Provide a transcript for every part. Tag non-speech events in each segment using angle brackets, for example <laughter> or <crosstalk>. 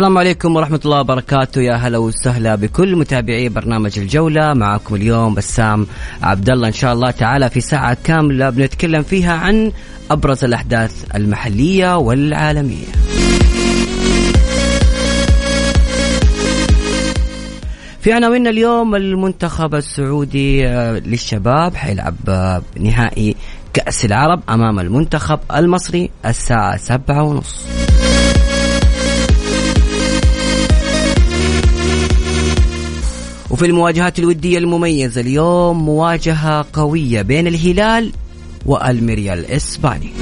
السلام عليكم ورحمة الله وبركاته. يا هلا وسهلا بكل متابعي برنامج الجولة. معكم اليوم بسام عبد الله إن شاء الله تعالى في ساعة كاملة بنتكلم فيها عن أبرز الأحداث المحلية والعالمية. في عناوين اليوم المنتخب السعودي آه، للشباب حيلعب آه، نهائي كأس العرب أمام المنتخب المصري الساعة سبعة ونص. وفي المواجهات الودية المميزة. اليوم مواجهة قوية بين الهلال والميريا الإسباني.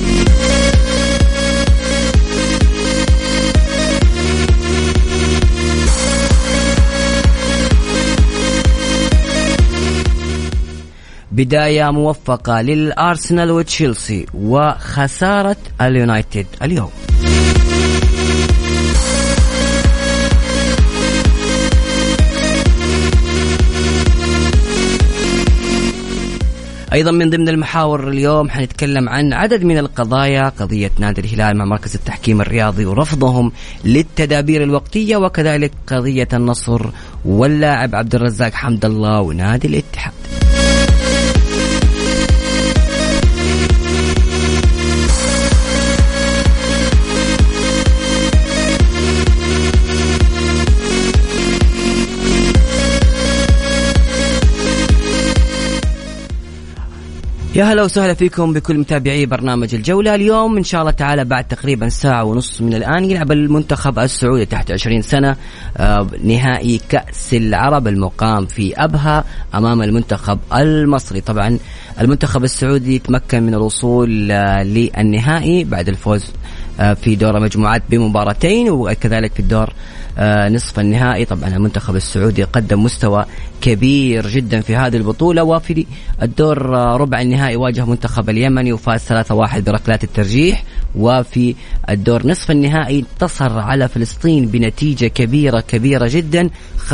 بداية موفقة للأرسنال وتشيلسي وخسارة اليونايتد اليوم. أيضا من ضمن المحاور اليوم حنتكلم عن عدد من القضايا قضية نادي الهلال مع مركز التحكيم الرياضي ورفضهم للتدابير الوقتية وكذلك قضية النصر واللاعب عبد الرزاق حمد الله ونادي الاتحاد. يا هلا وسهلا فيكم بكل متابعي برنامج الجولة. اليوم إن شاء الله تعالى بعد تقريبا ساعة ونص من الآن يلعب المنتخب السعودي تحت 20 سنة آه، نهائي كأس العرب المقام في أبها أمام المنتخب المصري. طبعا المنتخب السعودي تمكن من الوصول آه، للنهائي بعد الفوز في دور المجموعات بمباراتين وكذلك في الدور آه، نصف النهائي. طبعا المنتخب السعودي قدم مستوى كبير جدا في هذه البطولة وفي الدور آه، ربع النهائي واجه منتخب اليمني وفاز 3-1 بركلات الترجيح. وفي الدور نصف النهائي انتصر على فلسطين بنتيجة كبيرة كبيرة جدا 5-0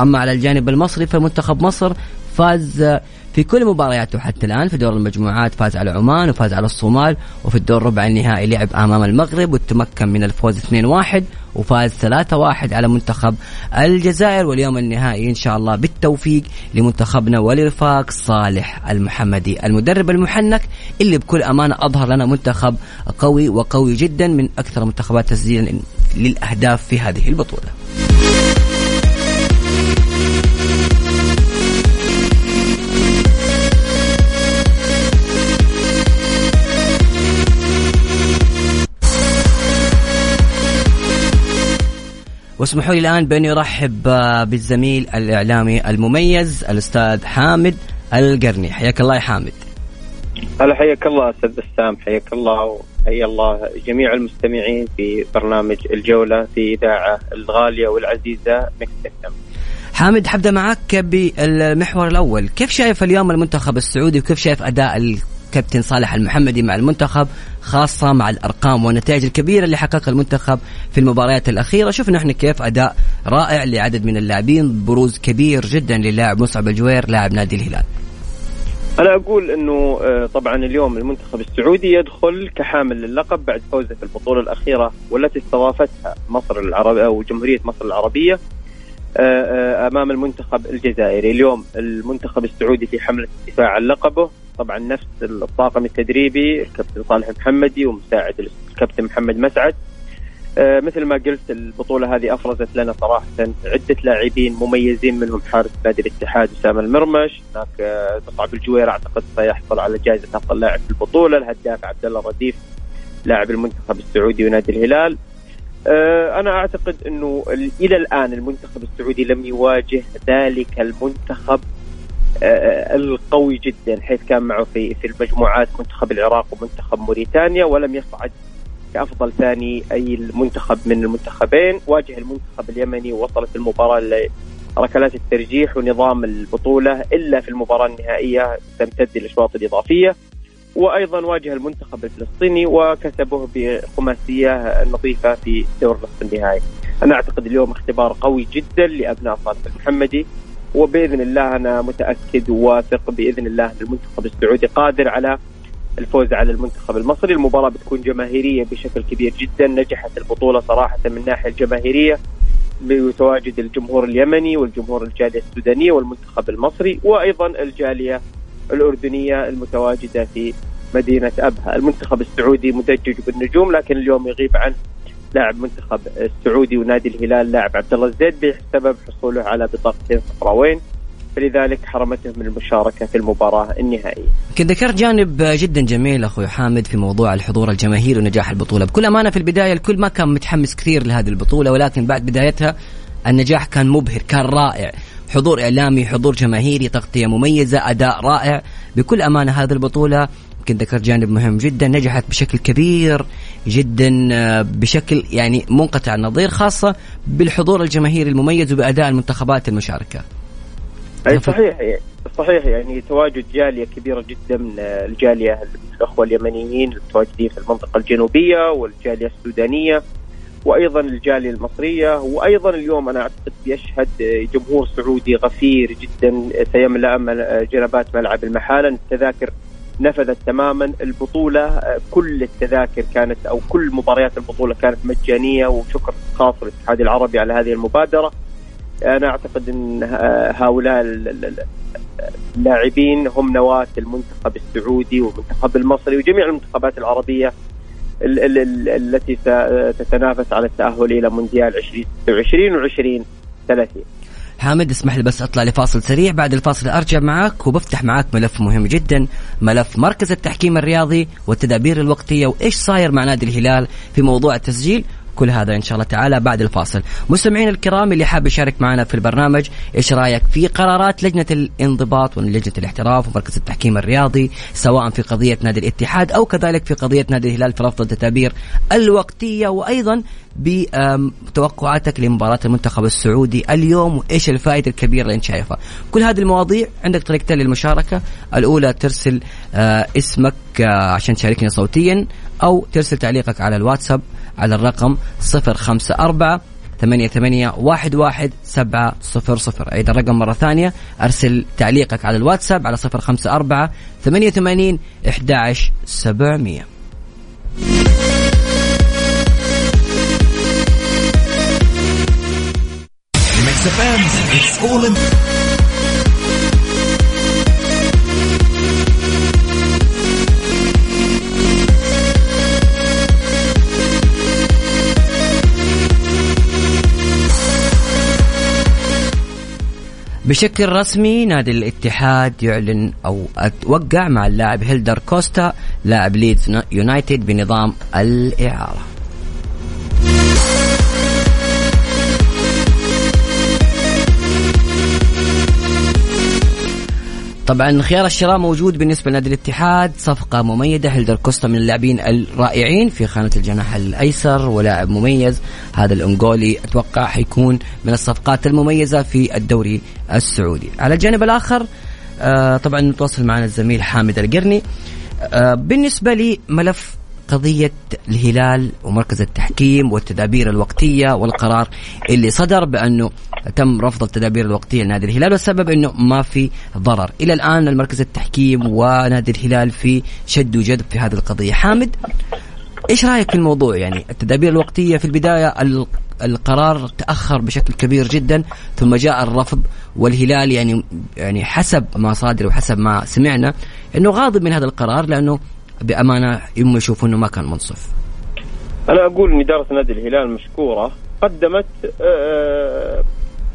أما على الجانب المصري فمنتخب مصر فاز في كل مبارياته حتى الآن في دور المجموعات فاز على عمان وفاز على الصومال وفي الدور ربع النهائي لعب أمام المغرب وتمكن من الفوز 2-1 وفاز 3-1 على منتخب الجزائر واليوم النهائي إن شاء الله بالتوفيق لمنتخبنا ولرفاق صالح المحمدي. المدرب المحنك اللي بكل أمانة أظهر لنا منتخب قوي وقوي جدا من أكثر المنتخبات تسجيلا للأهداف في هذه البطولة. واسمحوا لي الآن بأني أرحب آه، بالزميل الإعلامي المميز الأستاذ حامد القرني. حياك الله يا حامد. هلا حياك الله أستاذ بسام حياك الله وحيا الله جميع المستمعين في برنامج الجولة في إذاعة الغالية والعزيزة مكس حامد حبدأ معك بالمحور الأول. كيف شايف اليوم المنتخب السعودي وكيف شايف أداء الكابتن صالح المحمدي مع المنتخب؟ خاصة مع الأرقام والنتائج الكبيرة اللي حققها المنتخب في المباريات الأخيرة. شفنا إحنا كيف أداء رائع لعدد من اللاعبين بروز كبير جدا للاعب مصعب الجوير لاعب نادي الهلال. أنا أقول إنه آه، طبعا اليوم المنتخب السعودي يدخل كحامل للقب بعد فوزه في البطولة الأخيرة والتي استضافتها مصر العربية أو جمهورية مصر العربية آه، آه، أمام المنتخب الجزائري، اليوم المنتخب السعودي في حملة الدفاع عن لقبه، طبعا نفس الطاقم التدريبي الكابتن صالح محمدي ومساعد الكابتن محمد مسعد. آه، مثل ما قلت البطولة هذه أفرزت لنا صراحة عدة لاعبين مميزين منهم حارس نادي الاتحاد أسامة المرمش. هناك مصعب الجوير أعتقد سيحصل على جائزة أفضل لاعب في البطولة. الهداف عبد الله رديف لاعب المنتخب السعودي ونادي الهلال. آه، أنا أعتقد إنه إلى الآن المنتخب السعودي لم يواجه ذلك المنتخب القوي جدا حيث كان معه في في المجموعات منتخب العراق ومنتخب موريتانيا ولم يصعد كأفضل ثاني أي المنتخب من المنتخبين. واجه المنتخب اليمني ووصلت المباراة لركلات الترجيح ونظام البطولة إلا في المباراة النهائية تمتد الاشواط الاضافيه وأيضا واجه المنتخب الفلسطيني وكسبه بخماسية نظيفة في دور نصف النهائي. أنا أعتقد اليوم اختبار قوي جدا لأبناء صالح المحمدي. وبإذن الله أنا متأكد وواثق بإذن الله أن المنتخب السعودي قادر على الفوز على المنتخب المصري، المباراة بتكون جماهيرية بشكل كبير جدا، نجحت البطولة صراحة من الناحيه الجماهيرية بتواجد الجمهور اليمني والجمهور الجالية السودانية والمنتخب المصري وأيضا الجالية الأردنية المتواجدة في مدينة أبها. المنتخب السعودي مدجج بالنجوم لكن اليوم يغيب عن لاعب منتخب السعودي ونادي الهلال لاعب عبد الله الزيد بسبب حصوله على بطاقتين صفراوين. فلذلك حرمته من المشاركة في المباراة النهائية. كنت ذكرت جانب جدا جميل أخوي حامد في موضوع الحضور الجماهيري ونجاح البطولة، بكل أمانة في البداية الكل ما كان متحمس كثير لهذه البطولة ولكن بعد بدايتها النجاح كان مبهر، كان رائع، حضور إعلامي حضور جماهيري تغطية مميزة أداء رائع. بكل أمانة هذه البطولة يمكن ذكرت جانب مهم جدا نجحت بشكل كبير جدا آه، بشكل يعني منقطع النظير خاصة بالحضور الجماهيري المميز وبأداء المنتخبات المشاركة. أي صحيح صحيح يعني تواجد جالية كبيرة جدا من الجالية الأخوة اليمنيين المتواجدين في المنطقة الجنوبية والجالية السودانية وأيضا الجالية المصرية وأيضا اليوم أنا أعتقد يشهد جمهور سعودي غفير جدا سيملا جنبات ملعب المحالة التذاكر نفذت تماما. البطولة كل التذاكر كانت أو كل مباريات البطولة كانت مجانية وشكر خاص للاتحاد العربي على هذه المبادرة. أنا أعتقد إن هؤلاء اللاعبين هم نواة المنتخب السعودي والمنتخب المصري وجميع المنتخبات العربية التي ستتنافس على التأهل إلى مونديال 2026 و 2030 حامد اسمح لي بس أطلع لفاصل سريع. بعد الفاصل أرجع معك وبفتح معك ملف مهم جدا. ملف مركز التحكيم الرياضي والتدابير الوقتية وإيش صاير مع نادي الهلال في موضوع التسجيل. كل هذا إن شاء الله تعالى بعد الفاصل. مستمعين الكرام اللي حاب يشارك معنا في البرنامج إيش رأيك في قرارات لجنة الانضباط ولجنة الاحتراف ومركز التحكيم الرياضي سواء في قضية نادي الاتحاد أو كذلك في قضية نادي الهلال في رفض التدابير الوقتية؟ وأيضا بتوقعاتك لمباراة المنتخب السعودي اليوم وإيش الفائدة الكبيرة اللي أنت شايفها؟ كل هذه المواضيع عندك طريقتين للمشاركة. الأولى ترسل آه اسمك آه عشان تشاركنا صوتيا أو ترسل تعليقك على الواتساب على الرقم 054 ثمانية ثمانية واحد واحد سبعة صفر صفر. أيضا الرقم مرة ثانية أرسل تعليقك على الواتساب على صفر خمسة أربعة ثمانية ثمانين إحداعش سبعمية. It's all in. بشكل رسمي نادي الاتحاد يعلن أو وقع مع اللاعب هيلدر كوستا لاعب ليدز يونايتد بنظام الإعارة. طبعا خيار الشراء موجود بالنسبة لنادي الاتحاد. صفقة مميزة هيلدر كوستا من اللاعبين الرائعين في خانة الجناح الأيسر ولاعب مميز. هذا الانغولي أتوقع حيكون من الصفقات المميزة في الدوري السعودي. على الجانب الآخر آه طبعا نتواصل معنا الزميل حامد القرني. آه بالنسبة لي ملف قضية الهلال ومركز التحكيم والتدابير الوقتية والقرار اللي صدر بأنه تم رفض التدابير الوقتية لنادي الهلال والسبب أنه ما في ضرر. إلى الآن المركز التحكيم ونادي الهلال في شد وجذب في هذه القضية. حامد إيش رأيك في الموضوع؟ يعني التدابير الوقتية في البداية القرار تأخر بشكل كبير جدا ثم جاء الرفض والهلال يعني يعني حسب ما صادر وحسب ما سمعنا إنه غاضب من هذا القرار لأنه بأمانة هم يشوفوا إنه ما كان منصف. أنا أقول إن إدارة نادي الهلال مشكورة قدمت آه،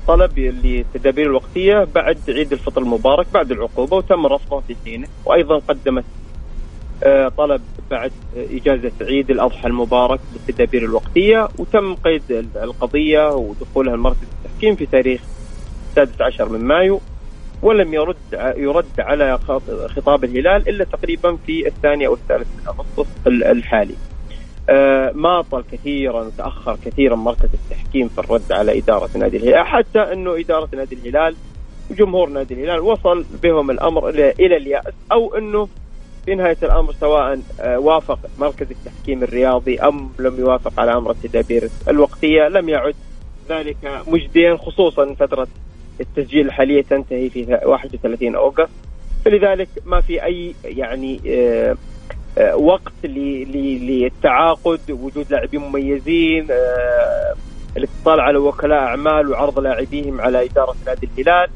طلب للتدابير الوقتية بعد عيد الفطر المبارك بعد العقوبة وتم رفضه في حينه وأيضا قدمت آه، طلب بعد إجازة عيد الأضحى المبارك بالتدابير الوقتية وتم قيد القضية ودخولها المركز التحكيم في تاريخ السادس عشر من مايو ولم يرد يرد على خطاب الهلال إلا تقريبا في الثاني أو الثالث من أغسطس الحالي. آه، ما طال كثيرا تاخر كثيرا مركز التحكيم في الرد على إدارة نادي الهلال. حتى إنه إدارة نادي الهلال وجمهور نادي الهلال وصل بهم الأمر إلى اليأس. أو إنه في نهاية الأمر سواء آه، وافق مركز التحكيم الرياضي أم لم يوافق على أمر التدابير الوقتية لم يعد ذلك مجديا خصوصا فترة التسجيل الحالية تنتهي في 31 أوغست. فلذلك ما في أي يعني آه، وقت للتعاقد وجود لاعبين مميزين الاتصال على وكلاء أعمال وعرض لاعبيهم على إدارة نادي الهلال.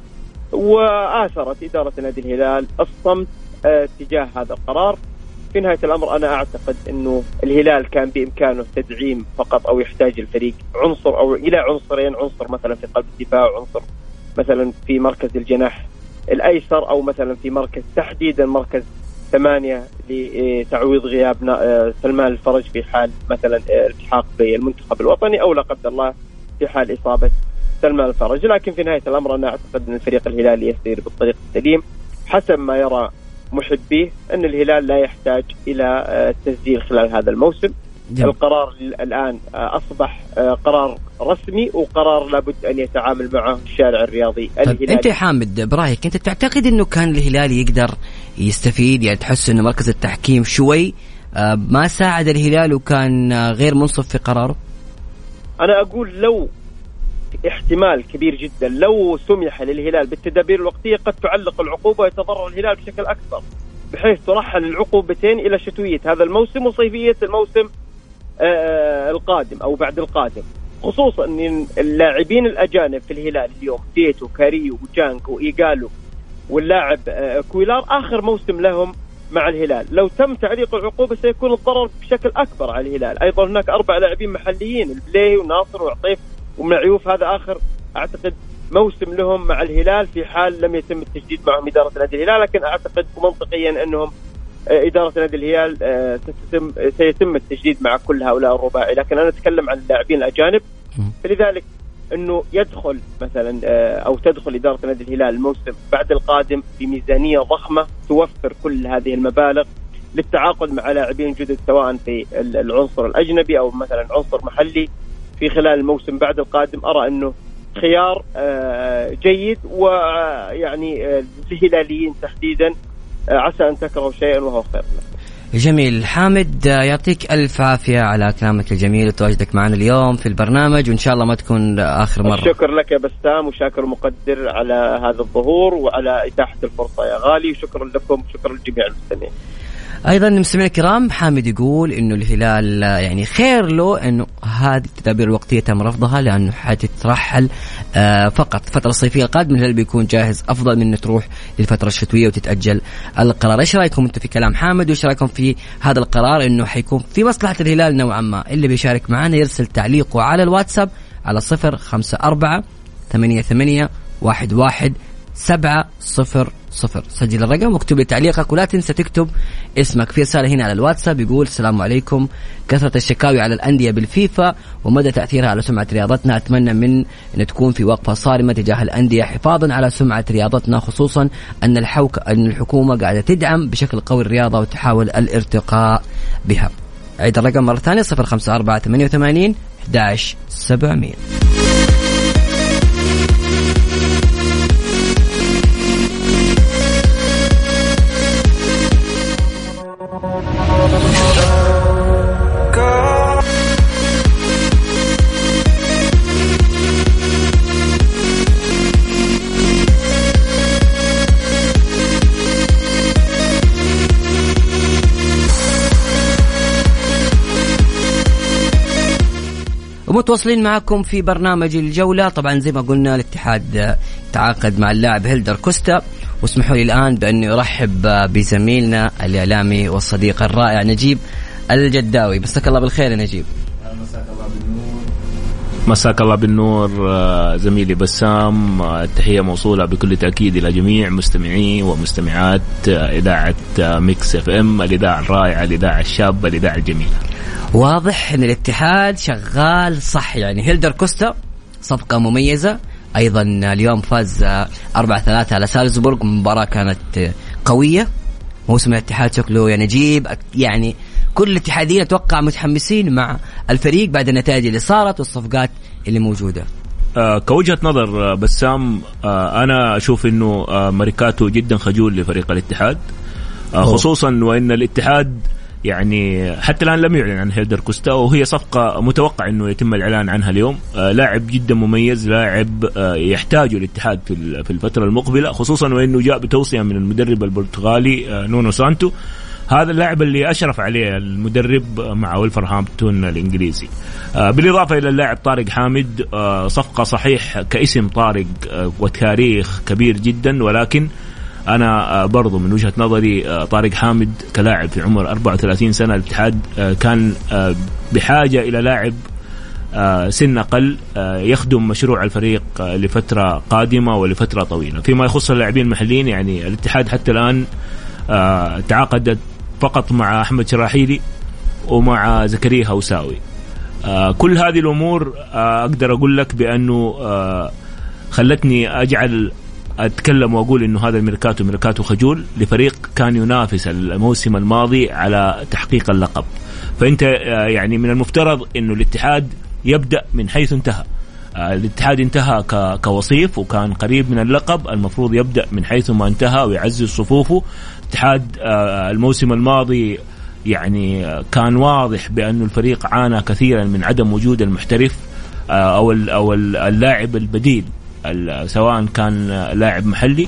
وآثرت إدارة نادي الهلال الصمت آه، تجاه هذا القرار. في نهاية الأمر أنا أعتقد إنه الهلال كان بإمكانه تدعيم فقط أو يحتاج الفريق عنصر أو إلى عنصرين عنصر مثلا في قلب الدفاع وعنصر مثلا في مركز الجناح الأيسر أو مثلا في مركز تحديدا مركز ثمانية لتعويض غياب آه، سلمان الفرج في حال مثلا آه، التحاق بالمنتخب الوطني أو لا قدر الله في حال إصابة سلمان الفرج. لكن في نهاية الأمر أنا أعتقد أن الفريق الهلالي يسير بالطريق السليم حسب ما يرى محبيه أن الهلال لا يحتاج إلى التسجيل آه، خلال هذا الموسم. جميل. القرار الآن آه، أصبح آه، قرار رسمي وقرار لابد أن يتعامل معه الشارع الرياضي طيب الهلالي أنت حامد برايك انت تعتقد إنه كان الهلال يقدر يستفيد يعني تحس إنه مركز التحكيم شوي ما ساعد الهلال وكان غير منصف في قراره؟ أنا أقول لو احتمال كبير جدا لو سمح للهلال بالتدابير الوقتية قد تعلق العقوبة ويتضرر الهلال بشكل أكبر بحيث ترحل العقوبتين إلى شتوية هذا الموسم وصيفية الموسم آه القادم أو بعد القادم. خصوصا إن اللاعبين الأجانب في الهلال اليوم فييتو كاريو وجانغ وايجالو واللاعب آه كويلار آخر موسم لهم مع الهلال. لو تم تعليق العقوبة سيكون الضرر بشكل أكبر على الهلال. أيضا هناك أربع لاعبين محليين البليهي وناصر وعطيف ومعيوف. هذا آخر أعتقد موسم لهم مع الهلال في حال لم يتم التجديد معهم إدارة نادي الهلال لكن أعتقد منطقيا أنهم آه، إدارة نادي الهلال آه، ستتم سيتم التجديد مع كل هؤلاء الرباعي. لكن أنا أتكلم عن اللاعبين الأجانب. فلذلك إنه يدخل مثلا آه، أو تدخل إدارة نادي الهلال الموسم بعد القادم بميزانية ضخمة توفر كل هذه المبالغ للتعاقد مع لاعبين جدد سواء في العنصر الأجنبي أو مثلا عنصر محلي. في خلال الموسم بعد القادم أرى إنه خيار آه، جيد ويعني آه، الهلاليين تحديدا آه، عسى أن تكرهوا شيئا وهو خير. لكم. جميل. حامد يعطيك ألف عافية على كلامك الجميل وتواجدك معنا اليوم في البرنامج وإن شاء الله ما تكون آخر مرة. شكر لك يا بسام وشاكر مقدر على هذا الظهور وعلى إتاحة الفرصة يا غالي وشكرا لكم وشكرا لجميع المستمعين. أيضا مستمعينا الكرام حامد يقول إنه الهلال يعني خير له إنه هذه التدابير الوقتية تم رفضها لأنه حتترحل آه، فقط. الفترة الصيفية القادمة الهلال بيكون جاهز أفضل من إنه تروح للفتره الشتويه وتتأجل القرار. إيش رأيكم أنتم في كلام حامد؟ وإيش رأيكم في هذا القرار إنه حيكون في مصلحة الهلال نوعا ما؟ اللي بيشارك معنا يرسل تعليقه على الواتساب على صفر خمسة أربعة ثمانية ثمانية واحد واحد سبعة صفر صفر. سجل الرقم واكتب لي تعليقك ولا تنسى تكتب اسمك. في رسالة هنا على الواتساب يقول السلام عليكم. كثرة الشكاوي على الأندية بالفيفا ومدى تأثيرها على سمعة رياضتنا. أتمنى من أن تكون في وقفة صارمة تجاه الأندية حفاظا على سمعة رياضتنا خصوصا أن الحوك أن الحكومة قاعدة تدعم بشكل قوي الرياضة وتحاول الارتقاء بها. عيد الرقم مرة ثانية 054 88 11 ومتواصلين معكم في برنامج الجولة. طبعا زي ما قلنا الاتحاد تعاقد مع اللاعب هيلدر كوستا. واسمحوا لي الآن بأني أرحب بزميلنا الإعلامي والصديق الرائع نجيب الجداوي. مساك الله بالخير يا نجيب. مساك الله بالنور مساك الله بالنور زميلي بسام التحية موصولة بكل تأكيد إلى جميع مستمعي ومستمعات إذاعة Mix FM الإذاعة الرائعة الإذاعة الشابة الإذاعة الجميلة. واضح إن الاتحاد شغال صح. يعني هيلدر كوستا صفقة مميزة. أيضا اليوم فاز 4 3 على سالزبورغ. مباراة كانت قوية. موسم الاتحاد شكله يعني جيب. يعني كل الاتحاديين أتوقع متحمسين مع الفريق بعد النتائج اللي صارت والصفقات اللي موجودة. آه كوجهة نظر آه بسام آه أنا أشوف إنه آه ماريكاتو جدا خجول لفريق الاتحاد. آه خصوصا وإن الاتحاد يعني حتى الآن لم يعلن عن هيلدر كوستا وهي صفقة متوقع إنه يتم الإعلان عنها اليوم. آه لاعب جدا مميز لاعب آه يحتاجه الاتحاد في الفترة المقبلة خصوصا وإنه جاء بتوصية من المدرب البرتغالي آه نونو سانتو. هذا اللاعب اللي أشرف عليه المدرب مع ولفرهامبتون الإنجليزي. بالإضافة إلى اللاعب طارق حامد صفقة صحيح كاسم طارق وتاريخ كبير جدا ولكن أنا برضو من وجهة نظري طارق حامد كلاعب في عمر 34 سنة الاتحاد كان بحاجة إلى لاعب سن أقل يخدم مشروع الفريق لفترة قادمة ولفترة طويلة. فيما يخص اللاعبين المحليين يعني الاتحاد حتى الآن تعاقدت فقط مع أحمد شراحيلي ومع زكريا هوساوي. كل هذه الأمور أقدر أقول لك بأنه خلتني أجعل أتكلم وأقول إنه هذا الميركاتو ميركاتو خجول لفريق كان ينافس الموسم الماضي على تحقيق اللقب. فأنت يعني من المفترض إنه الاتحاد يبدأ من حيث انتهى. الاتحاد انتهى كوصيف وكان قريب من اللقب المفروض يبدأ من حيث ما انتهى ويعزز صفوفه. الاتحاد الموسم الماضي يعني كان واضح بأن الفريق عانى كثيرا من عدم وجود المحترف أو أو اللاعب البديل. سواء كان لاعب محلي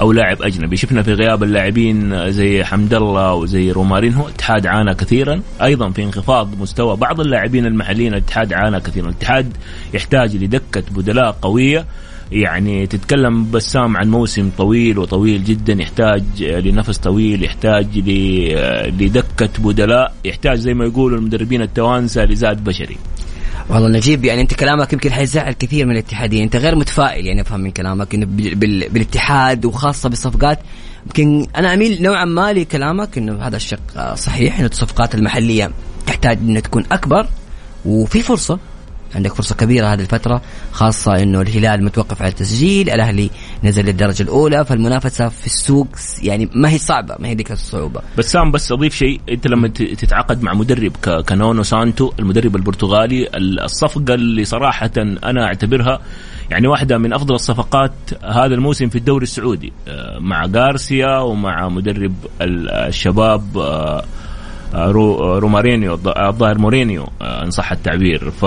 أو لاعب أجنبي. شفنا في غياب اللاعبين زي حمد الله وزي رومارينهو الاتحاد عانى كثيرا. أيضا في انخفاض مستوى بعض اللاعبين المحليين الاتحاد عانى كثيرا. الاتحاد يحتاج لدكة بدلاء قوية. يعني تتكلم بسام عن موسم طويل وطويل جدا يحتاج لنفس طويل يحتاج لدكة بدلاء يحتاج زي ما يقولوا المدربين التوانسة لزاد بشري. والله نجيب يعني انت كلامك يمكن حيزعل كثير من الاتحاديين. انت غير متفائل يعني أفهم من كلامك إنه بالاتحاد وخاصة بالصفقات. يمكن أنا أميل نوعا ما لكلامك إنه هذا الشق صحيح إنه الصفقات المحلية تحتاج إنها تكون أكبر وفي فرصة. عندك فرصة كبيرة هذه الفترة خاصة إنه الهلال متوقف على التسجيل، الأهلي نزل للدرجة الأولى فالمنافسة في السوق يعني ما هي صعبة ما هي ذيك الصعوبة. بسام بس أضيف شيء أنت لما تتعاقد مع مدرب كنونو سانتو المدرب البرتغالي الصفقة اللي صراحة أنا أعتبرها يعني واحدة من أفضل الصفقات هذا الموسم في الدوري السعودي مع غارسيا ومع مدرب الشباب رو رومارينيو الظاهر مورينيو إن صح التعبير ف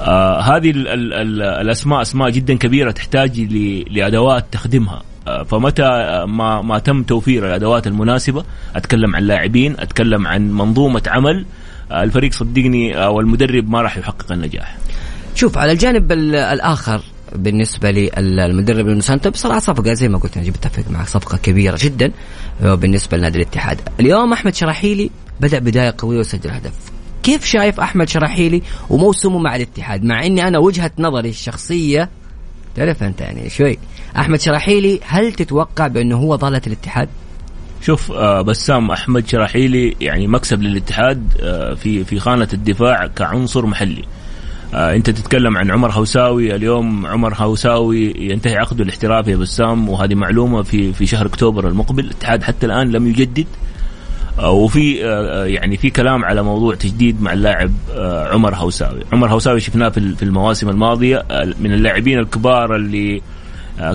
آه هذه ال ال ال الأسماء أسماء جدا كبيرة تحتاج لأدوات تخدمها. آه فمتى ما ما تم توفير الأدوات المناسبة؟ أتكلم عن لاعبين أتكلم عن منظومة عمل. آه الفريق صدقني أو المدرب ما راح يحقق النجاح. شوف على الجانب الآخر بالنسبة للمدرب المسانتا بصراحة صفقة زي ما قلت أنا بتفق معك صفقة كبيرة جدا. بالنسبة لنادي الاتحاد. اليوم أحمد شراحيلي بدأ بداية قوية وسجل هدف. كيف شايف أحمد شراحيلي وموسمه مع الاتحاد؟ مع أني أنا وجهة نظري الشخصية تعرف أنت يعني شوي. أحمد شراحيلي هل تتوقع بأنه هو ضالة الاتحاد؟ شوف آه بسام أحمد شراحيلي يعني مكسب للاتحاد آه في في خانة الدفاع كعنصر محلي. آه أنت تتكلم عن عمر هوساوي اليوم عمر هوساوي ينتهي عقده الاحترافي يا بسام وهذه معلومة في في شهر أكتوبر المقبل. الاتحاد حتى الآن لم يجدد. وفي آه يعني في كلام على موضوع تجديد مع اللاعب آه عمر هوساوي. عمر هوساوي شفناه في المواسم الماضية من اللاعبين الكبار اللي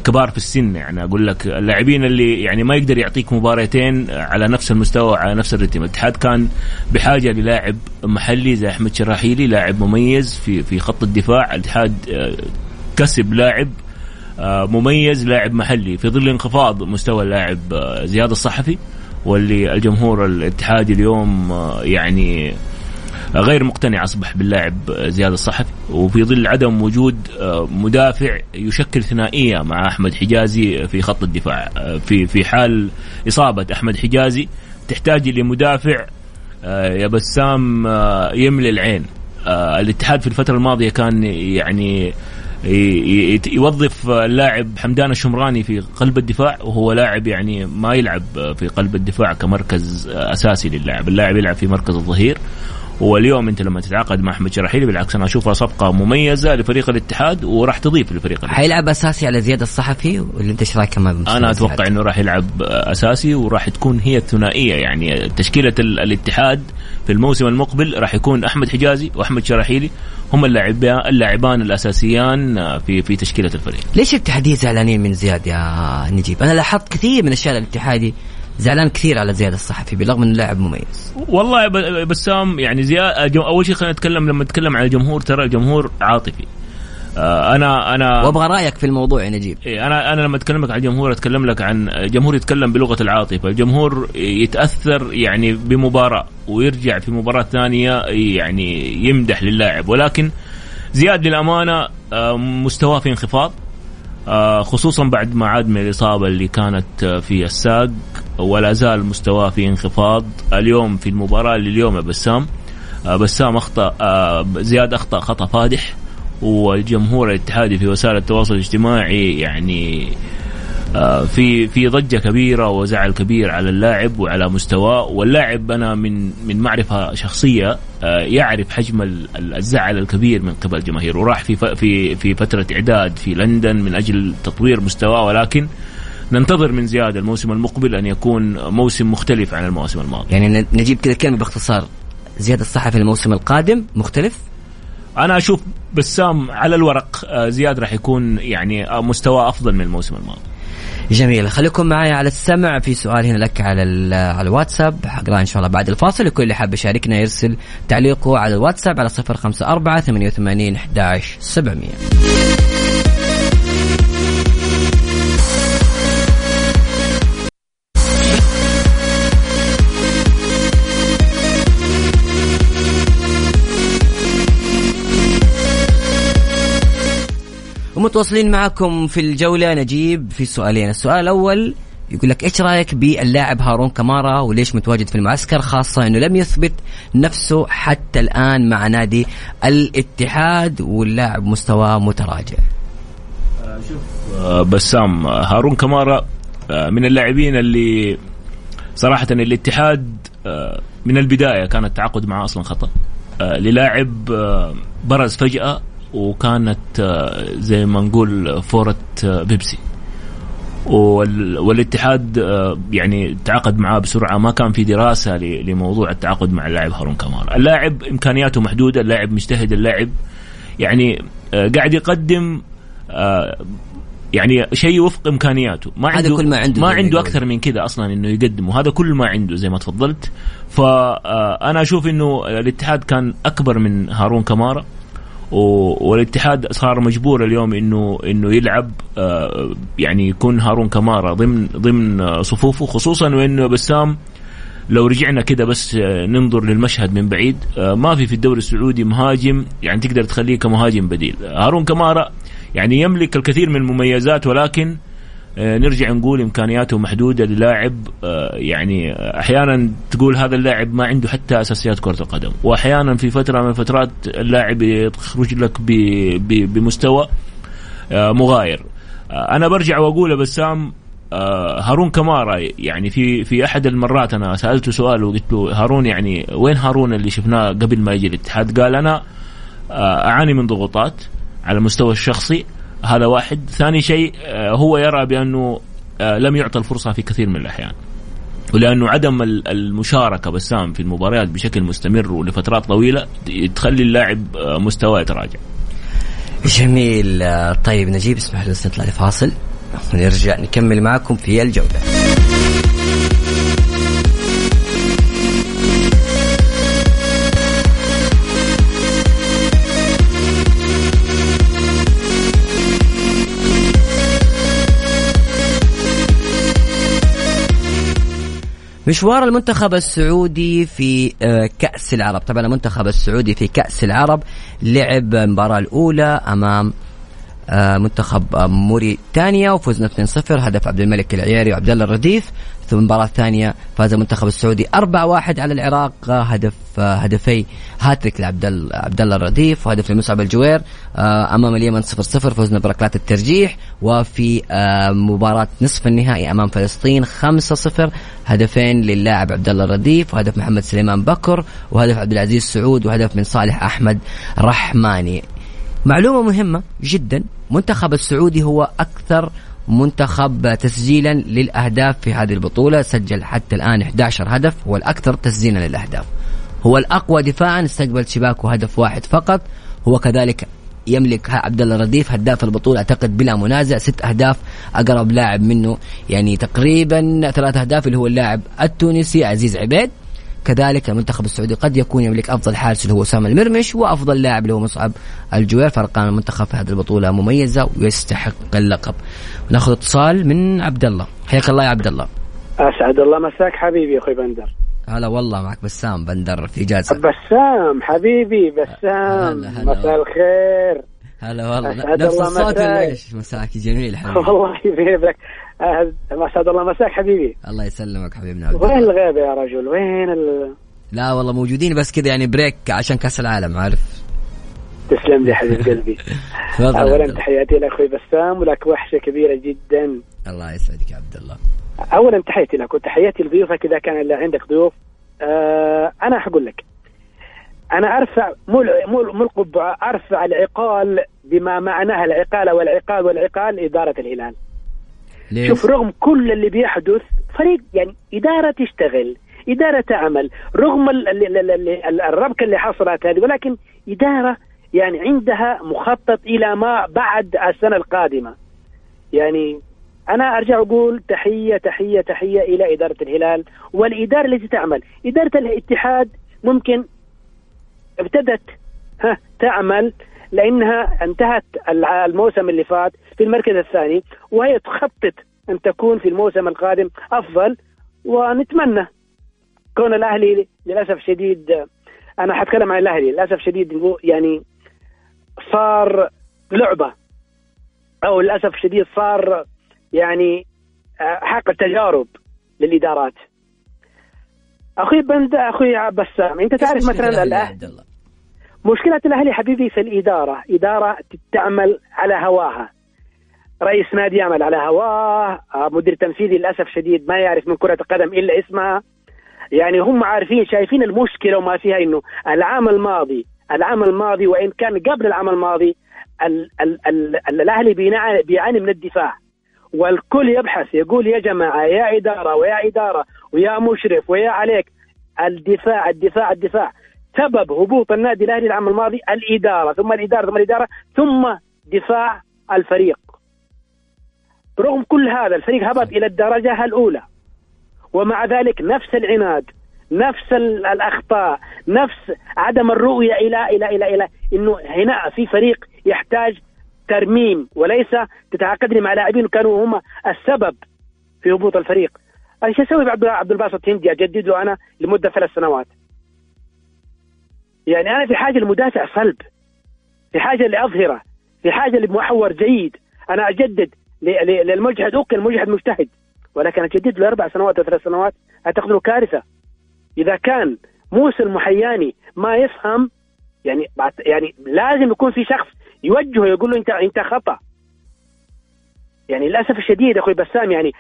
كبار في السن. يعني أقول لك اللاعبين اللي يعني ما يقدر يعطيك مباراتين على نفس المستوى وعلى نفس الرتم. الاتحاد كان بحاجة للاعب محلي زي أحمد شراحيلي لاعب مميز في في خط الدفاع. الاتحاد كسب لاعب مميز لاعب محلي. في ظل انخفاض مستوى اللاعب زياد الصحفي واللي الجمهور الاتحادي اليوم يعني غير مقتنع أصبح باللاعب زياد الصحفي. وفي ظل عدم وجود مدافع يشكل ثنائية مع أحمد حجازي في خط الدفاع في في حال إصابة أحمد حجازي تحتاج لمدافع يا بسام يملي العين. الاتحاد في الفترة الماضية كان يعني يوظف اللاعب حمدان الشمراني في قلب الدفاع وهو لاعب يعني ما يلعب في قلب الدفاع كمركز أساسي للاعب. اللاعب يلعب في مركز الظهير. واليوم انت لما تتعاقد مع أحمد شراحيلي بالعكس أنا أشوفها صفقة مميزة لفريق الاتحاد وراح تضيف لفريق الاتحاد. حيلعب أساسي على زياد الصحفي ولا أنت إيش رأيك أنا أتوقع إنه راح يلعب أساسي وراح تكون هي الثنائية يعني تشكيلة الاتحاد في الموسم المقبل راح يكون أحمد حجازي وأحمد شراحيلي هم اللاعبان اللاعبان الأساسيان في في تشكيلة الفريق. ليش الاتحاديه زعلانين من زياد يا نجيب؟ أنا لاحظت كثير من اشياء الاتحادي زعلان كثير على زياد الصحفي بالرغم إنه لاعب مميز. والله بسام يعني زياد أول شيء خلينا نتكلم لما نتكلم عن الجمهور ترى الجمهور عاطفي. آه، أنا أنا وأبغى رأيك في الموضوع يا نجيب إيه، أنا أنا لما اتكلم لك عن الجمهور أتكلم لك عن جمهور يتكلم بلغة العاطفة. الجمهور يتأثر يعني بمباراة ويرجع في مباراة ثانية يعني يمدح للاعب. ولكن زياد للأمانة آه، مستواه في انخفاض. آه، خصوصا بعد ما عاد من الإصابة اللي كانت في الساق. ولا زال مستواه في انخفاض. اليوم في المباراة اللي اليوم يا بسام بسام اخطا زياد أخطأ خطأ فادح. والجمهور الاتحادي في وسائل التواصل الاجتماعي يعني آه، في في ضجة كبيرة وزعل كبير على اللاعب وعلى مستواه. واللاعب أنا من من معرفة شخصية آه، يعرف حجم الزعل الكبير من قبل الجماهير. وراح في في في فترة إعداد في لندن من أجل تطوير مستواه. ولكن ننتظر من زياد الموسم المقبل أن يكون موسم مختلف عن المواسم الماضيه. يعني نجيب كذا كلمة باختصار. زياد الصحفي الموسم القادم مختلف؟ أنا أشوف بسام على الورق آه، زياد راح يكون يعني آه، مستوى أفضل من الموسم الماضي. جميل. خليكم معي على السمع. في سؤال هنا لك على على الواتساب. حقراه إن شاء الله بعد الفاصل. الكل اللي حاب يشاركنا يرسل تعليقه على الواتساب على 054 88 11 700 ومتواصلين معكم في الجولة. نجيب في سؤالين. السؤال الأول يقول لك إيش رأيك باللاعب هارون كمارا وليش متواجد في المعسكر؟ خاصة إنه لم يثبت نفسه حتى الآن مع نادي الاتحاد واللاعب مستواه متراجع. شوف آه، بسام هارون كمارا آه، من اللاعبين اللي صراحة الاتحاد آه، من البداية كان التعاقد معه أصلا خطأ. للاعب برز فجأة وكانت آه، زي ما نقول فورة آه، بيبسي. والاتحاد آه، يعني تعاقد معاه بسرعة. ما كان في دراسة لموضوع التعاقد مع اللاعب هارون كمار اللاعب إمكانياته محدودة اللاعب مجتهد اللاعب يعني قاعد يقدم يعني شيء وفق إمكانياته. ما عنده هذا كل ما عنده ما عنده أكثر من كذا أصلا إنه يقدم وهذا كل ما عنده زي ما تفضلت. فانا أشوف إنه الاتحاد كان أكبر من هارون كمارا والاتحاد صار مجبور اليوم انه إنه يلعب آه، يعني يكون هارون كمارا ضمن ضمن صفوفه خصوصا وإنه بسام لو رجعنا كده بس آه، ننظر للمشهد من بعيد آه، ما في في الدوري السعودي مهاجم يعني تقدر تخليه كمهاجم بديل. هارون كمارا يعني يملك الكثير من المميزات ولكن نرجع نقول إمكانياته محدودة للاعب آه، يعني أحيانا تقول هذا اللاعب ما عنده حتى أساسيات كرة القدم وأحيانا في فترة من الفترات اللاعب يخرج لك بمستوى آه، مغاير أنا برجع وأقول بسام هارون كمارا يعني في في أحد المرات أنا سألته سؤال وقلت له هارون يعني وين هارون اللي شفناه قبل ما يجي الاتحاد؟ قال أنا أعاني من ضغوطات على المستوى الشخصي هذا واحد ثاني شيء آه، هو يرى بأنه آه، لم يعطى الفرصة في كثير من الأحيان ولأنه عدم المشاركة بسام في المباريات بشكل مستمر ولفترات طويلة تخلي اللاعب آه، مستواه يتراجع. جميل طيب نجيب اسمح لنا نطلع لفاصل ونرجع نكمل معكم في الجولة. مشوار المنتخب السعودي في آه، كأس العرب. طبعا المنتخب السعودي في كأس العرب لعب المباراة الأولى أمام منتخب آه، موريتانيا وفزنا 2-0 هدف عبد الملك العياري وعبد الله الرديف. ثم المباراة الثانية فاز المنتخب السعودي 4-1 على العراق آه، هدف هدفي هاتريك لعبد عبد الله الرديف وهدف لمصعب الجوير. أمام اليمن 0-0 فزنا بركلات الترجيح. وفي مباراة نصف النهائي أمام فلسطين 5-0 هدفين للاعب عبد الله الرديف وهدف محمد سليمان بكر وهدف عبد العزيز سعود وهدف من صالح أحمد رحماني. معلومة مهمة جدا. منتخب السعودي هو أكثر منتخب تسجيلا للأهداف في هذه البطولة. سجل حتى الآن 11 هدف هو الأكثر تسجيلا للأهداف. هو الأقوى دفاعا استقبل شباكه هدف واحد فقط. هو كذلك يملك عبد الله رديف هداف البطولة أعتقد بلا منازع. ست أهداف أقرب لاعب منه يعني تقريبا ثلاث أهداف اللي هو اللاعب التونسي عزيز عبيد. كذلك المنتخب السعودي قد يكون يملك أفضل حارس اللي هو أسامة المرمش وأفضل لاعب اللي هو مصعب الجوير فأرقام المنتخب في هذه البطولة مميزة ويستحق اللقب. نأخذ اتصال من عبد الله. حياك الله يا عبد الله. أسعد الله مساك حبيبي أخوي بندر. هلا والله معك بسام بندر في إجازة. بسام حبيبي بسام. مساء الخير. هلا والله. نفس الصوت ليش مساك. جميل حبيبي والله يبارك اسعد الله مساك حبيبي. الله يسلمك حبيبنا وين الغيبة يا رجل؟ وين ال... لا والله موجودين بس كذا يعني بريك عشان كأس العالم عارف؟ تسلم لي حبيب <laughs> قلبي. اولا تحياتي لأخوي بسام ولك وحشة كبيرة جدا. الله يسعدك يا عبد الله. اولا تحياتي لك وتحياتي لضيوفك إذا كان عندك ضيوف. آه أنا حقول لك أنا أرفع مو مو القبعة أرفع العقال بما معناها العقاله والعقال والعقال إدارة الهلال. ليش؟ شوف رغم كل اللي بيحدث فريق يعني إدارة تشتغل إدارة تعمل رغم الربكة اللي حصلت هذه ولكن إدارة يعني عندها مخطط إلى ما بعد السنة القادمة يعني أنا أرجع أقول تحية تحية تحية إلى إدارة الهلال والإدارة التي تعمل إدارة الاتحاد ممكن ابتدت ها تعمل لأنها انتهت الموسم اللي فات في المركز الثاني وهي تخطط أن تكون في الموسم القادم أفضل ونتمنى كون الأهلي للأسف شديد أنا حتكلم عن الأهلي للأسف شديد يعني صار لعبة أو للأسف شديد صار يعني حق التجارب للإدارات. أخوي بند أخوي بسام أنت تعرف مثلا الأهلي مشكلة الأهلي حبيبي في الإدارة. إدارة تعمل على هواها. رئيس نادي يعمل على هواه. آه، مدير تنفيذي للأسف شديد ما يعرف من كرة القدم إلا اسمها. يعني هم عارفين شايفين المشكلة وما فيها إنه العام الماضي العام الماضي وإن كان قبل العام الماضي ال ال ال الأهلي بيعاني من الدفاع. والكل يبحث يقول يا جماعة يا إدارة ويا إدارة ويا مشرف ويا عليك. الدفاع الدفاع الدفاع. سبب هبوط النادي الأهلي العام الماضي الإدارة ثم الإدارة ثم الإدارة ثم دفاع الفريق رغم كل هذا الفريق هبط إلى الدرجة الأولى ومع ذلك نفس العناد نفس الأخطاء نفس عدم الرؤية إلى إلى إلى إلى إنه هنا في فريق يحتاج ترميم وليس تتعاقدني مع لاعبين كانوا هم السبب في هبوط الفريق. إيش أسوي عبد الباسط هندي اجدد له أنا لمدة ثلاث سنوات. يعني أنا في حاجة لمدافع صلب في حاجة لأظهرة في حاجة لمحور جيد. أنا أجدد للمجهد أوكي المجهد مجتهد ولكن أجدد له أربع سنوات أو ثلاث سنوات أعتقد له كارثة. إذا كان موسى المحياني ما يفهم يعني يعني لازم يكون في شخص يوجهه يقول له انت أنت خطأ. يعني للأسف الشديد أخوي بسام يعني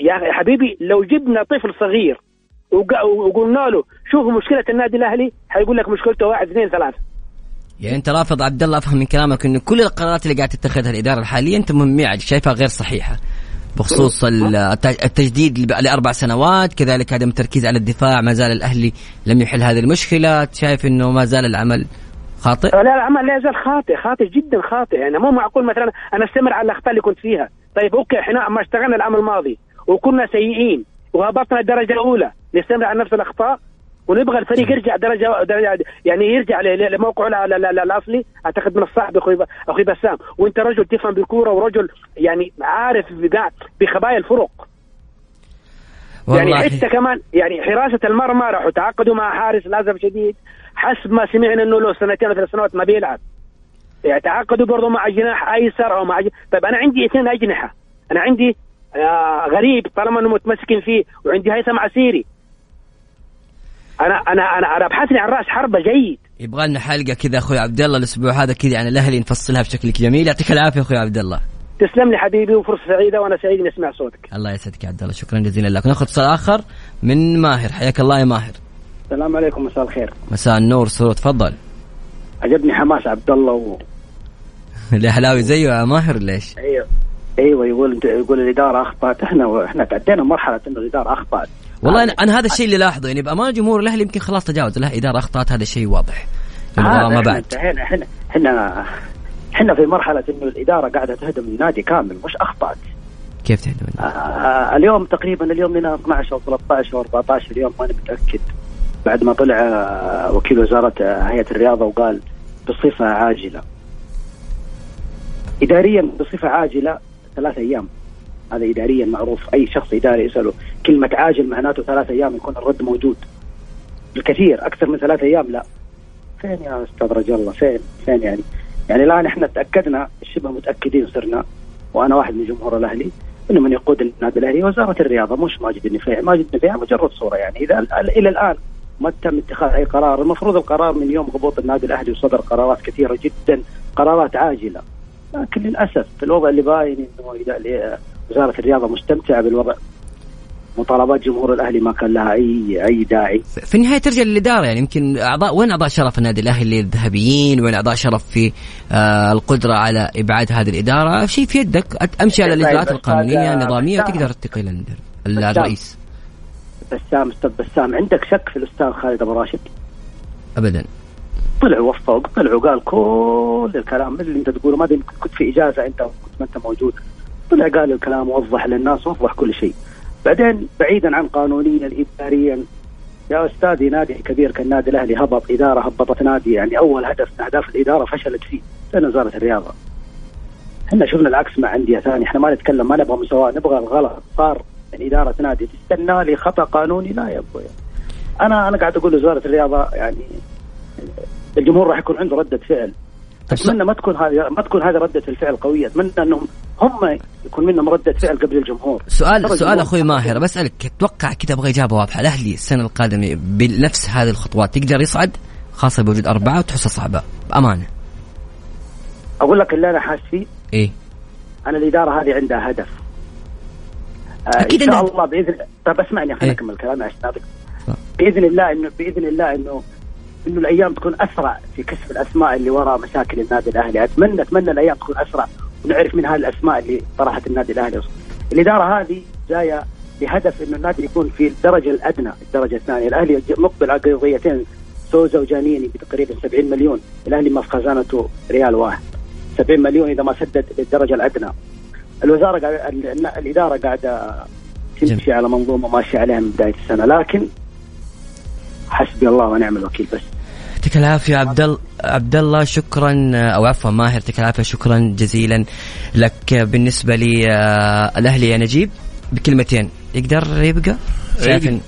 يا حبيبي لو جبنا طفل صغير وقلنا له شوف مشكلة النادي الأهلي حيقول لك مشكلته واحد اثنين ثلاثة. يعني أنت رافض عبد الله أفهم من كلامك انه كل القرارات اللي قاعد تتخذها الإدارة الحالية أنت مميع شايفها غير صحيحة بخصوص التجديد لأربع سنوات كذلك عدم التركيز على الدفاع ما زال الأهلي لم يحل هذه المشكلة شايف إنه ما زال العمل خاطئ؟ لا العمل لا يزال خاطئ خاطئ جدا خاطئ يعني مو معقول مثلا أنا أستمر على الأخطاء اللي كنت فيها. طيب أوكي إحنا ما اشتغلنا العام الماضي وكنا سيئين وهبطنا الدرجة الأولى. نستمر على نفس الأخطاء ونبغى الفريق يرجع درجه, درجة يعني يرجع لموقعه الأصلي. أعتقد من الصعب أخوي أخوي بسام. وأنت رجل تفهم بالكورة ورجل يعني عارف بخبايا الفرق. يعني حتى كمان يعني حراسة المرمى راحوا تعاقدوا مع حارس للاسف شديد. حسب ما سمعنا إنه له سنتين أو ثلاث سنوات ما بيلعب. يتعاقدوا برضه مع جناح أيسر أو مع ج... طيب أنا عندي اثنين أجنحة. أنا عندي آه غريب طالما إنه متمسكين فيه وعندي هيثم عسيري. أنا أنا أنا أنا ابحث لي عن رأس حربة جيد. يبغى لنا حلقة كذا أخوي عبد الله الأسبوع هذا كذا عن الأهلي نفصلها بشكل جميل. يعطيك العافية أخوي عبد الله. تسلم لي حبيبي وفرصة سعيدة وأنا سعيد إني أسمع صوتك. الله يسعدك يا عبد الله. شكرا جزيلا لك. ناخذ اتصال آخر من ماهر. حياك الله يا ماهر. السلام عليكم. مساء الخير. مساء النور. سرور تفضل. عجبني حماس عبد الله و... <laughs> الأهلاوي زيه يا ماهر ليش؟ أيوه. أيوه يقول يقول الإدارة أخطأت. إحنا إحنا تعدينا مرحلة إنه الإدارة أخطأت. والله أنا, أنا هذا الشيء اللي لاحظه يعني بامانه جمهور الأهلي يمكن خلاص تجاوز. له اداره اخطات هذا الشيء واضح. المباراه ما بعد. إحنا إحنا إحنا إحنا في مرحلة إنه الإدارة قاعدة تهدم النادي كامل مش أخطأت. كيف تهدم آه آه اليوم تقريبا اليوم لنا 12 أو 13 أو 14 يوم ماني متأكد. بعد ما طلع آه وكيل وزارة آه، هيئة الرياضة وقال بصفة عاجلة. اداريا بصفة عاجلة ثلاث أيام. هذا اداريا معروف. أي شخص إداري يسأله. كلمه عاجل معناته ثلاث أيام يكون الرد موجود. بالكثير أكثر من ثلاث أيام؟ لا. فين يا أستاذ رجل الله؟ فين؟ فين يعني؟ يعني الآن إحنا تأكدنا شبه متأكدين صرنا وأنا واحد من جمهور الأهلي إنه من يقود النادي الأهلي وزارة الرياضة مش ماجد النفيع، ماجد النفيع مجرد صورة يعني. إذا إلى الآن ما تم اتخاذ أي قرار، المفروض القرار من يوم هبوط النادي الأهلي وصدر قرارات كثيرة جدا، قرارات عاجلة. لكن للأسف في الوضع اللي باين إنه وزارة الرياضة مستمتعة بالوضع. مطالبات جمهور الأهلي ما كان لها اي أي داعي. في النهاية ترجع للإدارة يعني يمكن اعضاء وين أعضاء شرف النادي الأهلي الذهبيين؟ وين أعضاء شرف في آه القدرة على إبعاد هذه الإدارة؟ شيء في يدك أمشي على الإجراءات القانونية النظاميه وتقدر تقيل الرئيس. بسام أستاذ بسام عندك شك في الأستاذ خالد أبو راشد؟ ابدا. طلع وفق طلع وقال كل الكلام اللي أنت تقوله. ما أدري كنت في إجازة أنت كنت ما أنت موجود. طلع قال الكلام ووضح للناس ووضح كل شيء. بعدين بعيدا عن قانونيا اداريا يا استاذي نادي كبير كالنادي الأهلي هبط إدارة هبطت نادي يعني أول هدف من أهداف الإدارة فشلت فيه. لأن وزارة الرياضة. إحنا شفنا العكس مع أندية ثانية. إحنا ما نتكلم ما نبغى مساواة نبغى الغلط. صار من إدارة نادي تستنى لي خطا قانوني. لا يا أبوي أنا أنا قاعد أقول لوزارة الرياضة يعني الجمهور راح يكون عنده ردة فعل. أتمنى ما تكون هذه ما تكون هذه ردة الفعل قوية. أتمنى انهم هم يكون منهم ردة فعل قبل الجمهور. سؤال سؤال أخوي ماهر. بسألك أتوقع كذا أبغى إجابة واضحة. الأهلي السنة القادمة بنفس هذه الخطوات يقدر يصعد؟ خاصة بوجود أربعة وتحسها صعبة. بأمانة. أقول لك اللي أنا حاسس فيه. إيه. أنا الإدارة هذه عندها هدف. آه أكيد إن شاء الله باذن طيب أسمعني خليني إيه؟ أكمل كلامي عشان بإذن الله انه بإذن الله إنه إنه الأيام تكون أسرع في كشف الأسماء اللي وراء مشاكل النادي الأهلي، اتمنى أتمنى الأيام تكون أسرع ونعرف من هذه الأسماء اللي طرحت النادي الأهلي. الإدارة هذه جاية بهدف إنه النادي يكون في الدرجة الأدنى، الدرجة الثانية، الأهلي مقبل على قضيتين سوزا وجانيني بتقريبا 70 مليون، الأهلي ما في خزانته ريال واحد. 70 مليون إذا ما سدد للدرجه الأدنى. الوزارة قاعدة الإدارة قاعدة تمشي على منظومة ماشية عليها من بداية السنة، لكن حسبي الله ونعم الوكيل بس يعطيك العافية عبد الله عبد الله شكرا أو عفوا ماهر يعطيك العافية شكرا جزيلا لك بالنسبة لي آه، الأهلي يا نجيب بكلمتين يقدر يبقى؟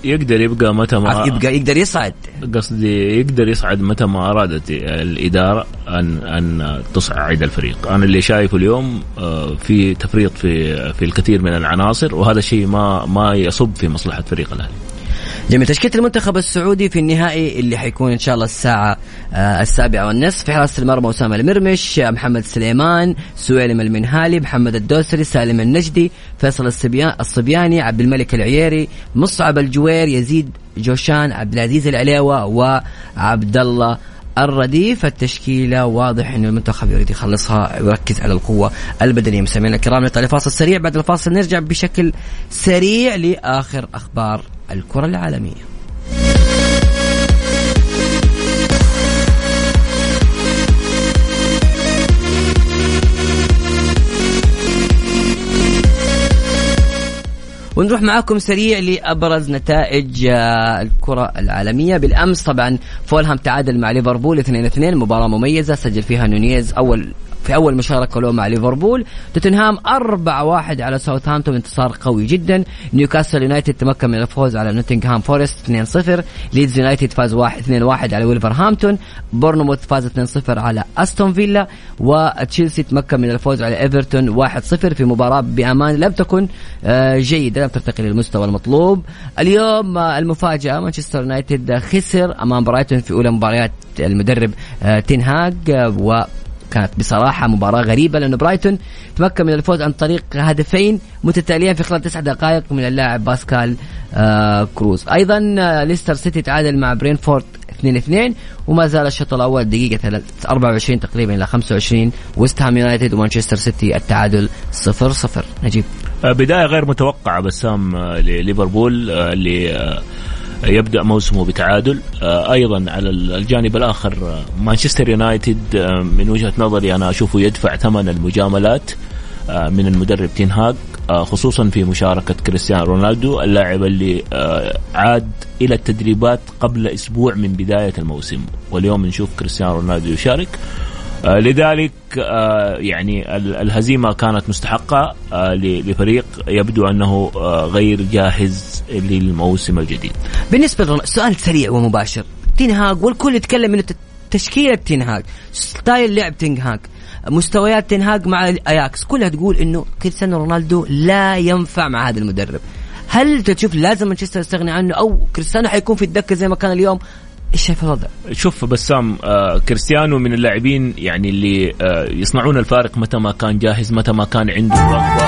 يقدر يبقى متى ما يبقى يقدر يصعد قصدي يقدر يصعد متى ما أرادت الإدارة ان أن تصعد الفريق، أنا اللي شايفه اليوم آه، في تفريط في في الكثير من العناصر وهذا الشيء ما ما يصب في مصلحة فريق الأهلي. جميل. تشكيلة المنتخب السعودي في النهائي اللي حيكون إن شاء الله الساعة آه السابعة والنصف. في حراسة المرمى أسامة المرمش محمد سليمان سويلم المنهالي محمد الدوسري سالم النجدي فيصل الصبياني عبد الملك العييري مصعب الجوير يزيد جوشان عبد العزيز العليوة وعبد الله الرديف. التشكيلة واضح أن المنتخب يريد يخلصها ويركز على القوة البدنية. مستمعينا الكرام نطلع لفاصل سريع. بعد الفاصل نرجع بشكل سريع لآخر أخبار الكرة العالمية. ونروح معاكم سريع لأبرز نتائج آه، الكرة العالمية. بالأمس طبعا فولهام تعادل مع ليفربول 2-2 مباراة مميزة سجل فيها نونيز أول في أول مشاركة له مع ليفربول. توتنهام 4-1 على ساوثهامبتون انتصار قوي جدا. نيوكاسل يونايتد تمكن من الفوز على نوتنغهام فورست 2-0 ليدز يونايتد فاز 1 2-1 على ويلفرهامبتون بورنموث فاز 2-0 على أستون فيلا. وتشيلسي تمكن من الفوز على إيفرتون 1-0 في مباراة بأمانة لم تكن آه، جيدة لم ترتقي للمستوى المطلوب. اليوم آه، المفاجأة مانشستر يونايتد خسر أمام برايتون في أولى مباريات المدرب آه، تين هاج و كانت بصراحة مباراة غريبة لأنه برايتون تمكن من الفوز عن طريق هدفين متتاليين في خلال تسع دقائق من اللاعب باسكال آه جروس. أيضا آه ليستر سيتي تعادل مع برينتفورد 2 2 وما زال الشوط الأول دقيقة 24 تقريبا إلى 25 ويست هام يونايتد ومانشستر سيتي التعادل 0 0 نجيب. بداية غير متوقعة بسام لليفربول اللي يبدأ موسمه بتعادل. أيضا على الجانب الآخر مانشستر يونايتد من وجهة نظري أنا أشوفه يدفع ثمن المجاملات من المدرب تينهاج خصوصا في مشاركة كريستيانو رونالدو اللاعب اللي عاد إلى التدريبات قبل أسبوع من بداية الموسم. واليوم نشوف كريستيانو رونالدو يشارك. لذلك يعني الهزيمة كانت مستحقة لفريق يبدو أنه غير جاهز للموسم الجديد. بالنسبة لرونالدو سؤال سريع ومباشر. تنهاج والكل يتكلم إنه تشكيلة تنهاج style لعب تنهاج مستويات تنهاج مع أياكس. كلها تقول إنه كريستيانو رونالدو لا ينفع مع هذا المدرب. هل تشوف لازم مانشستر يستغني عنه أو كريستيانو حيكون في الدكة زي ما كان اليوم؟ إيش شايف الوضع؟ شوف بسام آه كريستيانو من اللاعبين يعني اللي آه يصنعون الفارق متى ما كان جاهز متى ما كان عنده رغبة